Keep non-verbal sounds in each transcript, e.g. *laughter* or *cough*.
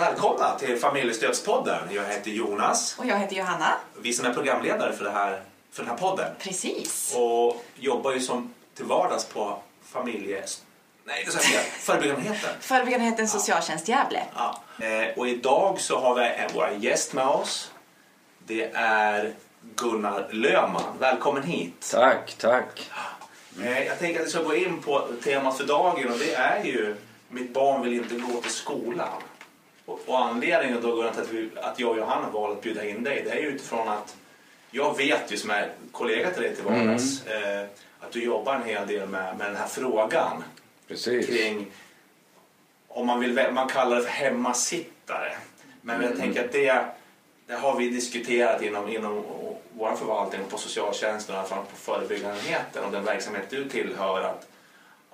Välkomna till Familjestödspodden. Jag heter Jonas. Och jag heter Johanna. Vi som är programledare för, det här, för den här podden. Precis. Och jobbar ju som till vardags på familje... Nej, det ska jag säga. Förebyggandenheten. Förebyggandenheten Socialtjänst Gävle. Ja. Eh, Och idag så har vi en- vår gäst med oss. Det är Gunnar Löman. Välkommen hit. Tack, tack. Eh, Jag tänker att vi ska gå in på temat för dagen och det är ju Mitt barn vill inte gå till skolan. Och, och anledningen då Gunnar till att, vi, att jag och Johanna valde att bjuda in dig det är ju utifrån att jag vet ju som är kollega till dig till vardags eh, att du jobbar en hel del med, med den här frågan Precis. kring om man vill man kallar det för hemmasittare. Men jag tänker att det, det har vi diskuterat inom, inom vår förvaltning på socialtjänsten och på förebyggandenheten och den verksamhet du tillhör. Att,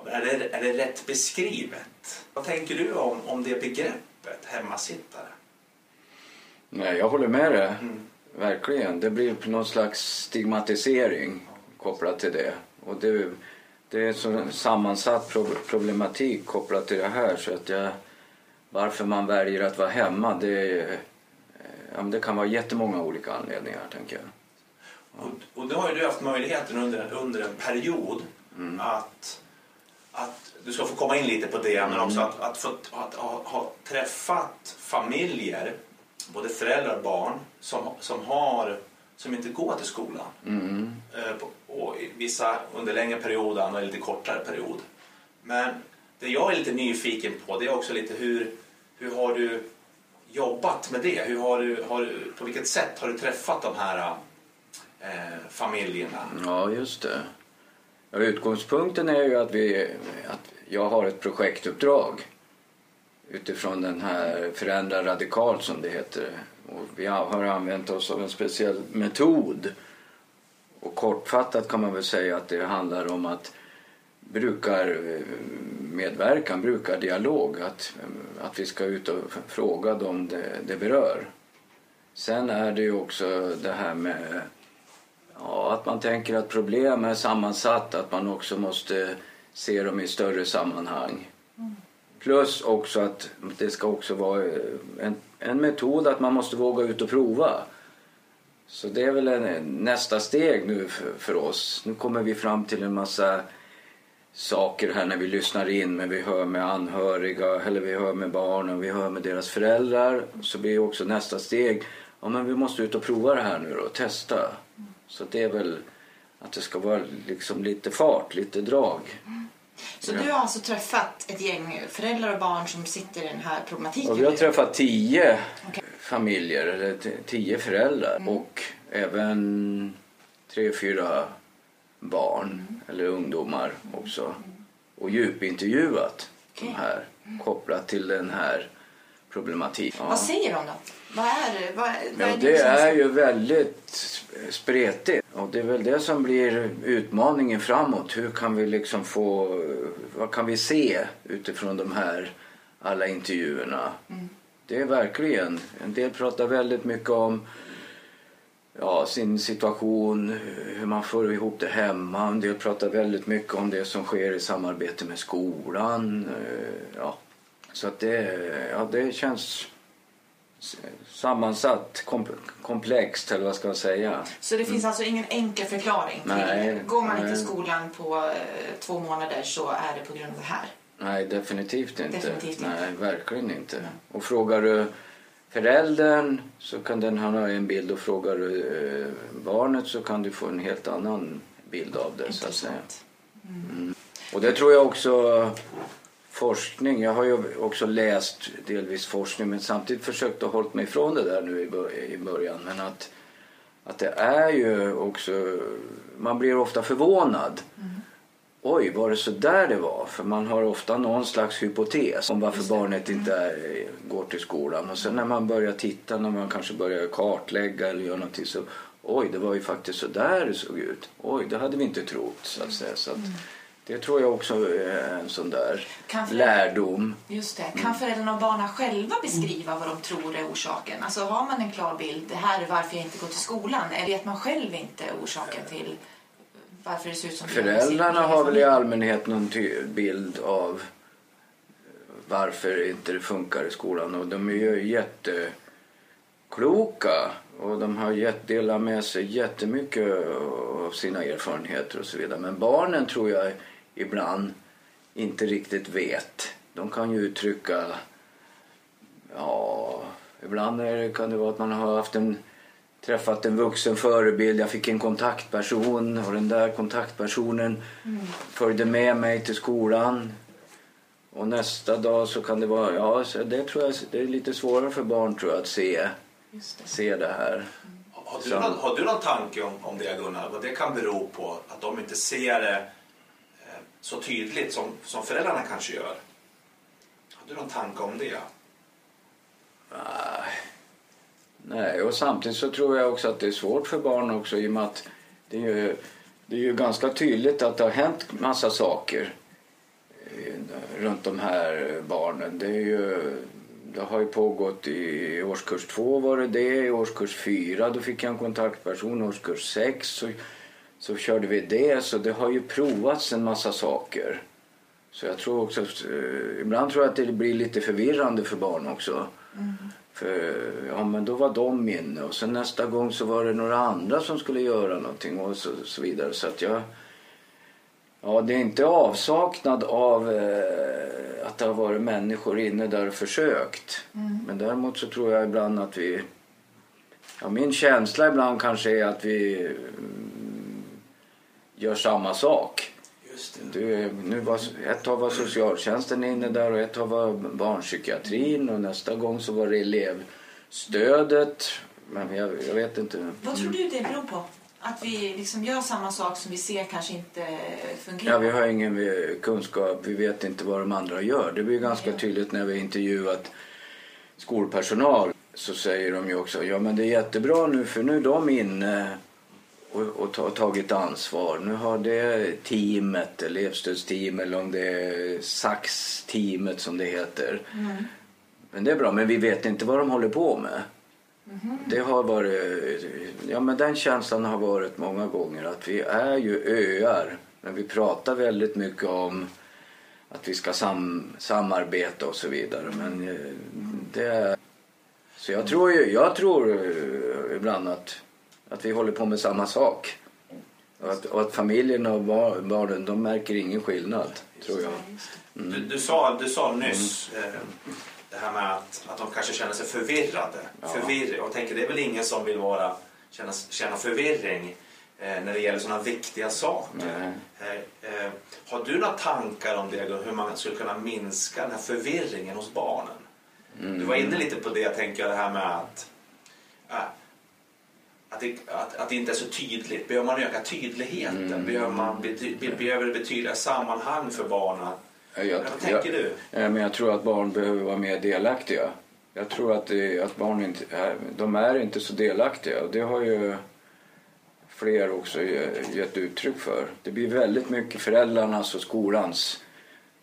är, det, är det rätt beskrivet? Vad tänker du om, om det begreppet, hemmasittare? Nej, jag håller med dig. Mm. Verkligen. Det blir någon slags stigmatisering kopplat till det. Och det, det är en så sammansatt pro- problematik kopplat till det här så att jag, varför man väljer att vara hemma det, ja, det kan vara jättemånga olika anledningar tänker jag. Och, och då har ju du haft möjligheten under, under en period att, att du ska få komma in lite på det men också att, att, få, att ha, ha träffat familjer, både föräldrar och barn som, som, har, som inte går till skolan. Mm. Eh, och vissa under längre period, andra lite kortare period. Men det jag är lite nyfiken på det är också lite hur, hur har du jobbat med det? Hur har du, har du, på vilket sätt har du träffat de här eh, familjerna? Ja, just det. Ja, utgångspunkten är ju att, vi, att jag har ett projektuppdrag utifrån den här Förändra radikalt som det heter. Och vi har använt oss av en speciell metod. Och kortfattat kan man väl säga att det handlar om att brukar medverkan, brukar dialog. Att, att vi ska ut och fråga dem det, det berör. Sen är det ju också det här med Ja, att man tänker att problem är sammansatt, att man också måste se dem i större sammanhang. Plus också att det ska också vara eh, en, en metod att man måste våga ut och prova. Så det är väl en, nästa steg nu för, för oss. Nu kommer vi fram till en massa saker här när vi lyssnar in, men vi hör med anhöriga, eller vi hör med barnen, vi hör med deras föräldrar. Så blir också nästa steg, ja men vi måste ut och prova det här nu då, testa. Så det är väl att det ska vara liksom lite fart, lite drag. Så du har alltså träffat ett gäng föräldrar och barn som sitter i den här problematiken? Och vi har träffat tio Okej. familjer, eller tio föräldrar och även tre, fyra barn eller ungdomar också. Och djupintervjuat de Okej. här kopplat till den här problematiken. Ja. Vad säger de då? Vad är det? Vad, vad är det känsla? är ju väldigt sp- spretigt. Och det är väl det som blir utmaningen framåt. Hur kan vi liksom få... Vad kan vi se utifrån de här alla intervjuerna? Det är verkligen... En del pratar väldigt mycket om ja, sin situation, hur man får ihop det hemma. En del pratar väldigt mycket om det som sker i samarbete med skolan. Eh, Ja. Så att det, ja, det känns sammansatt, kom, komplext eller vad ska jag säga. Så det finns alltså ingen enkel förklaring till... Nej, Går man inte nej. till skolan på eh, två månader så är det på grund av det här. Nej, definitivt inte. Definitivt inte. Nej, verkligen inte. Och frågar du föräldern så kan den ha en bild och frågar du eh, barnet så kan du få en helt annan bild av det så att säga. Intressant. Och det tror jag också forskning, jag har ju också läst delvis forskning men samtidigt försökt att hålla mig ifrån det där nu i bör- i början. Men att, att det är ju också, man blir ofta förvånad. Oj, var det så där det var? För man har ofta någon slags hypotes om varför barnet inte är, går till skolan. Och sen när man börjar titta, när man kanske börjar kartlägga eller göra någonting så oj, det var ju faktiskt så där det såg ut. Oj, det hade vi inte trott så att säga. Så att, det tror jag också är en sån där lärdom. Just det. Kan föräldrarna och barnen själva beskriva vad de tror är orsaken? Alltså har man en klar bild, det här är varför jag inte går till skolan. Eller vet man själv inte orsaken till varför det ser ut som Föräldrarna har väl i allmänhet någon bild av varför inte det funkar i skolan. Och de är ju jättekloka och de har gett, delat med sig jättemycket av sina erfarenheter och så vidare. Men barnen tror jag ibland inte riktigt vet. De kan ju uttrycka, ja, ibland är det, kan det vara att man har haft en träffat en vuxen förebild. Jag fick en kontaktperson och den där kontaktpersonen mm. följde med mig till skolan. Och nästa dag så kan det vara, ja det tror jag det är lite svårare för barn tror jag att se det, se det här. Mm. Har, du någon, har du någon tanke om, om det Gunnar? Vad det kan bero på? Att de inte ser det så tydligt som, som föräldrarna kanske gör? Har du någon tanke om det? Nej. Och samtidigt så tror jag också att det är svårt för barn också i och med att det är ju, det är ju ganska tydligt att det har hänt massa saker eh, runt de här barnen. Det, är ju, det har ju pågått i årskurs två var det det, i årskurs fyra då fick jag en kontaktperson, i årskurs sex så, så körde vi det. Så det har ju provats en massa saker. Så jag tror också, eh, ibland tror jag att det blir lite förvirrande för barn också. Mm. För, ja, men då var de inne och sen nästa gång så var det några andra som skulle göra någonting och så, så vidare. Så att jag, ja, det är inte avsaknad av eh, att det har varit människor inne där och försökt. Mm. Men däremot så tror jag ibland att vi, ja, min känsla ibland kanske är att vi gör samma sak. Du, nu var, ett tag var socialtjänsten inne där och ett tag var barnpsykiatrin och nästa gång så var det elevstödet. Men jag, jag vet inte. Vad tror du det beror på? Att vi liksom gör samma sak som vi ser kanske inte fungerar? Ja, vi har ingen kunskap. Vi vet inte vad de andra gör. Det blir ganska tydligt när vi intervjuat skolpersonal så säger de ju också ja men det är jättebra nu för nu är de inne och, och tagit ansvar. Nu har det teamet, elevstödsteam eller om det är SAX-teamet som det heter. Mm. Men det är bra, men vi vet inte vad de håller på med. Mm. Det har varit, ja men den känslan har varit många gånger att vi är ju öar. Men vi pratar väldigt mycket om att vi ska sam, samarbeta och så vidare. Men eh, det så jag tror ju, jag tror eh, ibland att att vi håller på med samma sak. Och att, och att familjen och barnen de märker ingen skillnad, tror jag. Mm. Du, du, sa, du sa nyss mm. eh, det här med att, att de kanske känner sig förvirrade. Ja. Förvirr, och tänker, det är väl ingen som vill vara, känna, känna förvirring eh, när det gäller sådana viktiga saker. Eh, eh, har du några tankar om det, hur man skulle kunna minska den här förvirringen hos barnen? Mm. Du var inne lite på det, tänker jag, det här med att äh, att det, att, att det inte är så tydligt. Behöver man öka tydligheten? Mm. Behöver, man bety, behöver det betyda sammanhang för barnen? Jag, Vad tänker jag, du? Men jag tror att barn behöver vara mer delaktiga. Jag tror att, det, att barn inte är, de är inte så delaktiga. Och det har ju fler också gett uttryck för. Det blir väldigt mycket föräldrarnas och skolans.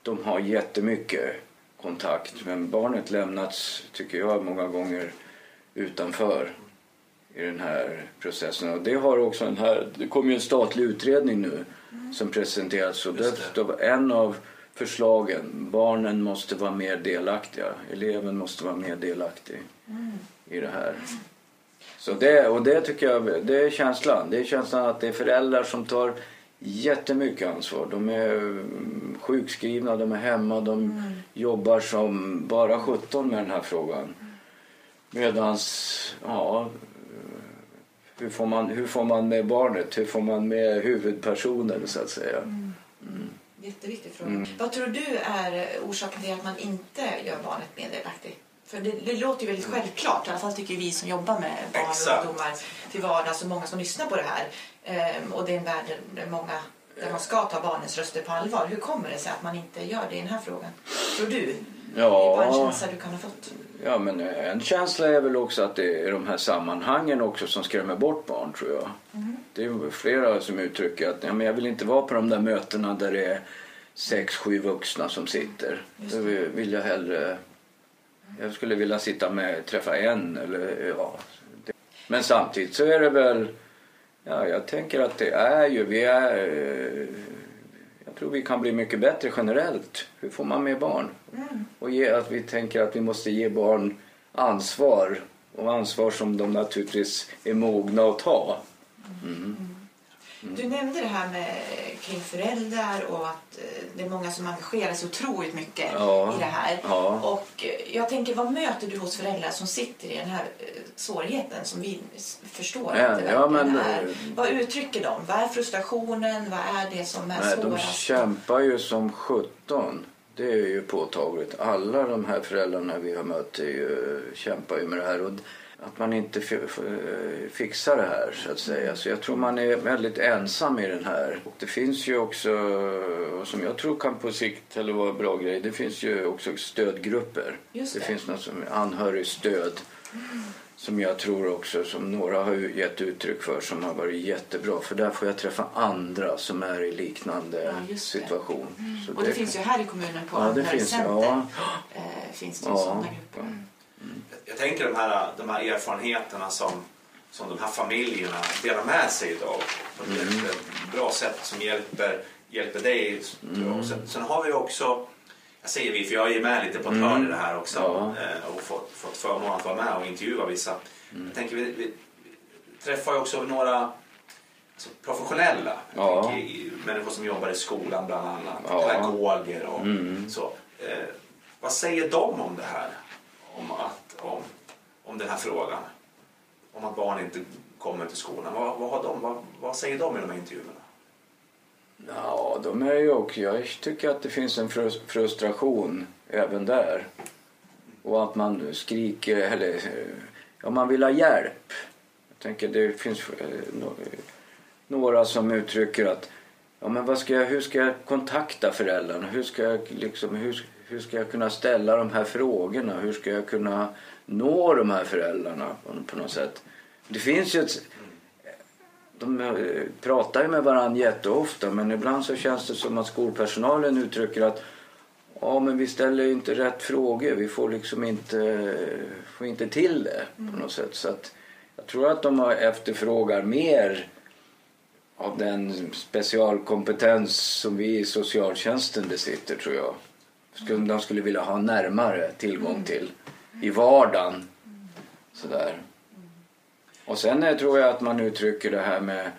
De har jättemycket kontakt men barnet lämnats, tycker jag, många gånger utanför i den här processen. Och det har också den här, det kommer ju en statlig utredning nu mm. som presenteras och det. det en av förslagen, barnen måste vara mer delaktiga, eleven måste vara mer delaktig mm. i det här. Så det, och det tycker jag, det är känslan. Det är känslan att det är föräldrar som tar jättemycket ansvar. De är sjukskrivna, de är hemma, de mm. jobbar som bara 17 med den här frågan. Medans, ja, hur får, man, hur får man med barnet? Hur får man med huvudpersonen så att säga? Mm. Mm. Jätteviktig fråga. Mm. Vad tror du är orsaken till att man inte gör barnet mer delaktigt? För det, det, låter ju väldigt självklart, i alla fall tycker vi som jobbar med barn och ungdomar till vardags och många som lyssnar på det här. Ehm, och det är en värld där, många, där man ska ta barnens röster på allvar. Hur kommer det sig att man inte gör det i den här frågan? Tror du? Ja. Det är bara en känsla du kan ha fått. Ja, men en känsla är väl också att det är de här sammanhangen också som skrämmer bort barn tror jag. Mm. Det är flera som uttrycker att ja, men jag vill inte vara på de där mötena där det är sex, sju vuxna som sitter. Då vill jag hellre... Jag skulle vilja sitta med, träffa en eller ja. Men samtidigt så är det väl... Ja, jag tänker att det är ju... Vi är tror vi kan bli mycket bättre generellt. Hur får man med barn? Mm. Och ge, att vi tänker att vi måste ge barn ansvar och ansvar som de naturligtvis är mogna att ta. Mm. Mm. Du nämnde det här med kring föräldrar och att eh, det är många som engagerar sig otroligt mycket ja. i det här. Ja. Och eh, jag tänker, vad möter du hos föräldrar som sitter i den här eh, svårigheten som vi förstår ja, inte ja, men, är? Vad uttrycker de? Vad är frustrationen? Vad är det som är nej, svårast? De kämpar ju som sjutton. Det är ju påtagligt. Alla de här föräldrarna vi har mött ju, kämpar ju med det här. Och att man inte fixar det här så att säga. Så jag tror man är väldigt ensam i den här. Och det finns ju också, som jag tror kan på sikt eller vara en bra grej, det finns ju också stödgrupper. Det. det finns något som anhörigstöd. Mm. Som jag tror också, som några har gett uttryck för, som har varit jättebra. För där får jag träffa andra som är i liknande ja, situation. Mm. och det, det, finns ju här i kommunen på ja, det finns, ja. äh, finns det ja. sådana grupper. Mm jag tänker de här, de här erfarenheterna som, som de här familjerna delar med sig av på ett mm. bra sätt som hjälper, hjälper dig. Mm. Sen, sen, har vi också, jag säger vi för jag är med lite på ett hörn i det här också ja. Eh, och fått, fått förmånen att vara med och intervjua vissa. Mm. Jag tänker vi, vi träffar ju också några alltså, professionella ja. människor som jobbar i skolan bland annat, ja. pedagoger och mm. så. Eh, vad säger de om det här? Om om, den här frågan. Om att barn inte kommer till skolan. Vad, vad, har de, vad, vad säger de i de här intervjuerna? Ja, de är ju också, jag tycker att det finns en frustration även där. Och att man skriker, eller ja, man vill ha hjälp. Jag tänker det finns eh, några som uttrycker att ja, men vad ska jag, hur ska jag kontakta föräldrarna? Hur ska jag, liksom, hur, hur ska jag kunna ställa de här frågorna? Hur ska jag kunna nå de här föräldrarna på något sätt. Det finns ju ett, de eh, pratar ju med varandra jätteofta men ibland så känns det som att skolpersonalen uttrycker att ja men vi ställer inte rätt frågor, vi får liksom inte, får inte till det på något sätt. Så att jag tror att de efterfrågar mer av den specialkompetens som vi i socialtjänsten besitter tror jag. De skulle vilja ha närmare tillgång till i vardagen. Sådär. Och sen är, tror jag att man uttrycker det här med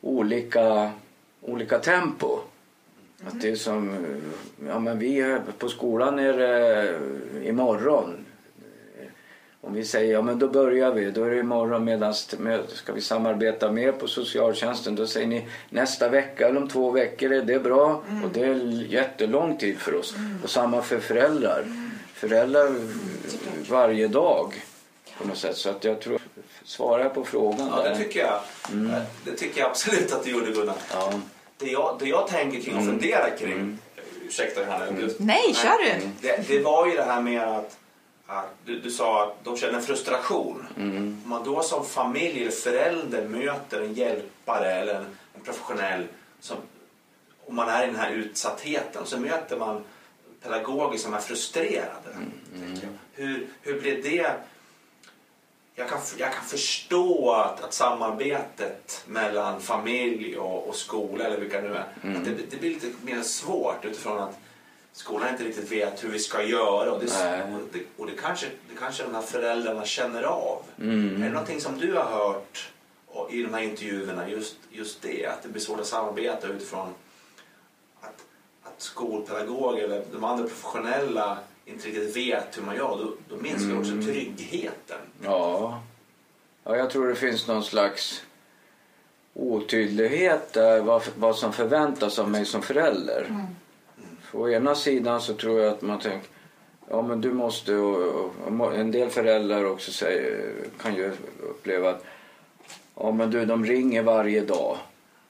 olika, olika tempo. Att det är som, ja men vi på skolan är det imorgon. Om vi säger ja men då börjar vi, då är det imorgon medan ska vi samarbeta mer på socialtjänsten då säger ni nästa vecka eller om två veckor är det bra mm. och det är jättelång tid för oss. Mm. Och samma för föräldrar. Mm. Föräldrar varje dag på något sätt. Så att jag tror, svarar jag på frågan Ja, där? det tycker jag. Mm. Det tycker jag absolut att du gjorde Gunnar. Ja. Det, jag, det jag tänker kring och mm. funderar kring, mm. ursäkta Johanna. Mm. Nej, kör du. Det, det var ju det här med att du, du, sa att de känner frustration. Mm. Om man då som familj eller förälder möter en hjälpare eller en, en professionell som, om man är i den här utsattheten så möter man pedagoger som är frustrerade. Mm. Mm. Hur, hur blir det? Jag kan, jag kan förstå att, att samarbetet mellan familj och, och skola eller vilka nu är, mm. det, det, blir lite mer svårt utifrån att skolan inte riktigt vet hur vi ska göra. Och det, och det, och det kanske, det kanske de här föräldrarna känner av. Mm. Är det någonting som du har hört i de här intervjuerna, just, just det, att det blir svårt att samarbeta utifrån att, att skolpedagoger eller de andra professionella inte riktigt vet hur man gör, då, då minskar mm. också tryggheten. Ja. ja, jag tror det finns någon slags otydlighet där vad, vad som förväntas av mig som förälder. Mm. Å ena sidan så tror jag att man tänker Ja men du måste och, och en del föräldrar också säger, kan ju uppleva att Ja men du de ringer varje dag.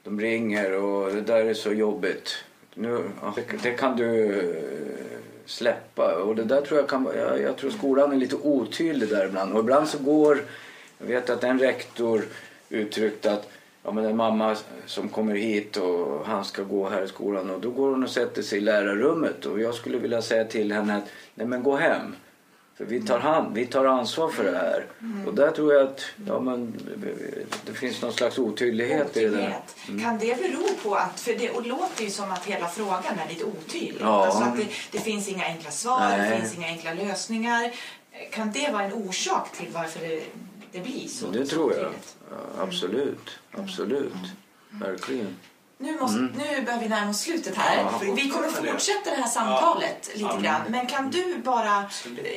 De ringer och det där är så jobbigt. Nu, det, det kan du eh, släppa. Och det där tror jag kan jag, jag tror skolan är lite otydlig där ibland. Och ibland så går, jag vet att en rektor uttryckte att ja, men en mamma som kommer hit och han ska gå här i skolan och då går hon och sätter sig i lärarrummet och jag skulle vilja säga till henne att nej men gå hem. För vi tar, hand, vi tar ansvar för det här. Och där tror jag att ja, men, det finns någon slags otydlighet, otydlighet. i det. Mm. Kan det bero på att, för det låter ju som att hela frågan är lite otydlig. Ja. Alltså att det, det finns inga enkla svar, Nej. det finns inga enkla lösningar. Kan det vara en orsak till varför det, det blir så? Det tror jag. Ja, absolut. Absolut. Mm. Verkligen. Nu, måste, mm. nu börjar vi närma oss slutet här. Ja, vi kommer fortsätta det här samtalet ja. lite grann. Men kan du bara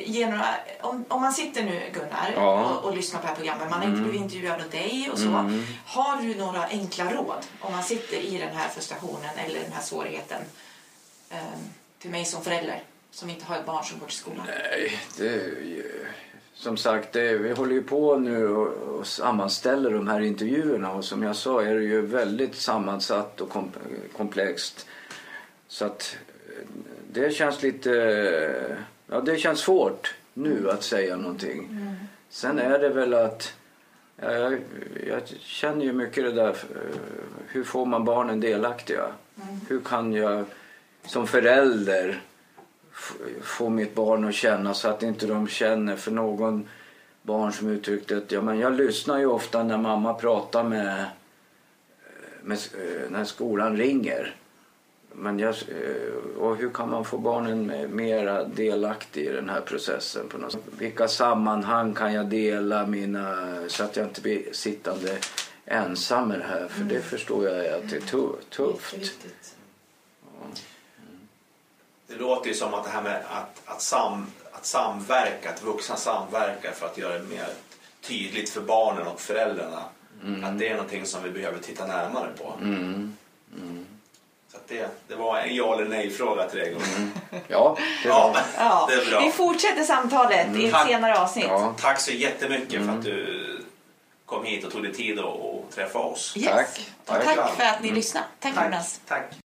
ge några... Om, om man sitter nu, Gunnar, ja. och, och, lyssnar på det här programmet. Man har inte mm. blivit intervjuad av dig och så. Mm. Har du några enkla råd om man sitter i den här frustrationen eller den här svårigheten eh, till mig som förälder som inte har ett barn som går till skolan? Nej, det som sagt, vi håller ju på nu och, sammanställer de här intervjuerna och som jag sa är det ju väldigt sammansatt och kom, komplext. Så att det känns lite, ja det känns svårt nu att säga någonting. Mm. Sen är det väl att jag, jag, känner ju mycket det där, hur får man barnen delaktiga? Mm. Hur kan jag som förälder få mitt barn att känna så att inte de känner för någon barn som uttryckte att ja, men jag lyssnar ju ofta när mamma pratar med, med när skolan ringer. Men jag, och hur kan man få barnen mer delaktiga i den här processen? På något Vilka sammanhang kan jag dela mina, så att jag inte blir sittande ensam med det här? För mm. det förstår jag att det är tufft. Det låter ju som att det här med att, att, sam, att samverka, att vuxna samverkar för att göra det mer tydligt för barnen och föräldrarna. Mm. Att det är någonting som vi behöver titta närmare på. Mm. Mm. Så det, det var en ja eller nej-fråga till dig. Mm. Ja, det, ja, *laughs* ja, det är bra. Vi fortsätter samtalet i ett senare avsnitt. Ja. Tack så jättemycket för att du kom hit och tog dig tid att träffa oss. Yes. Tack. Tack, tack för att ni lyssnade. Tack, tack Jonas. Tack.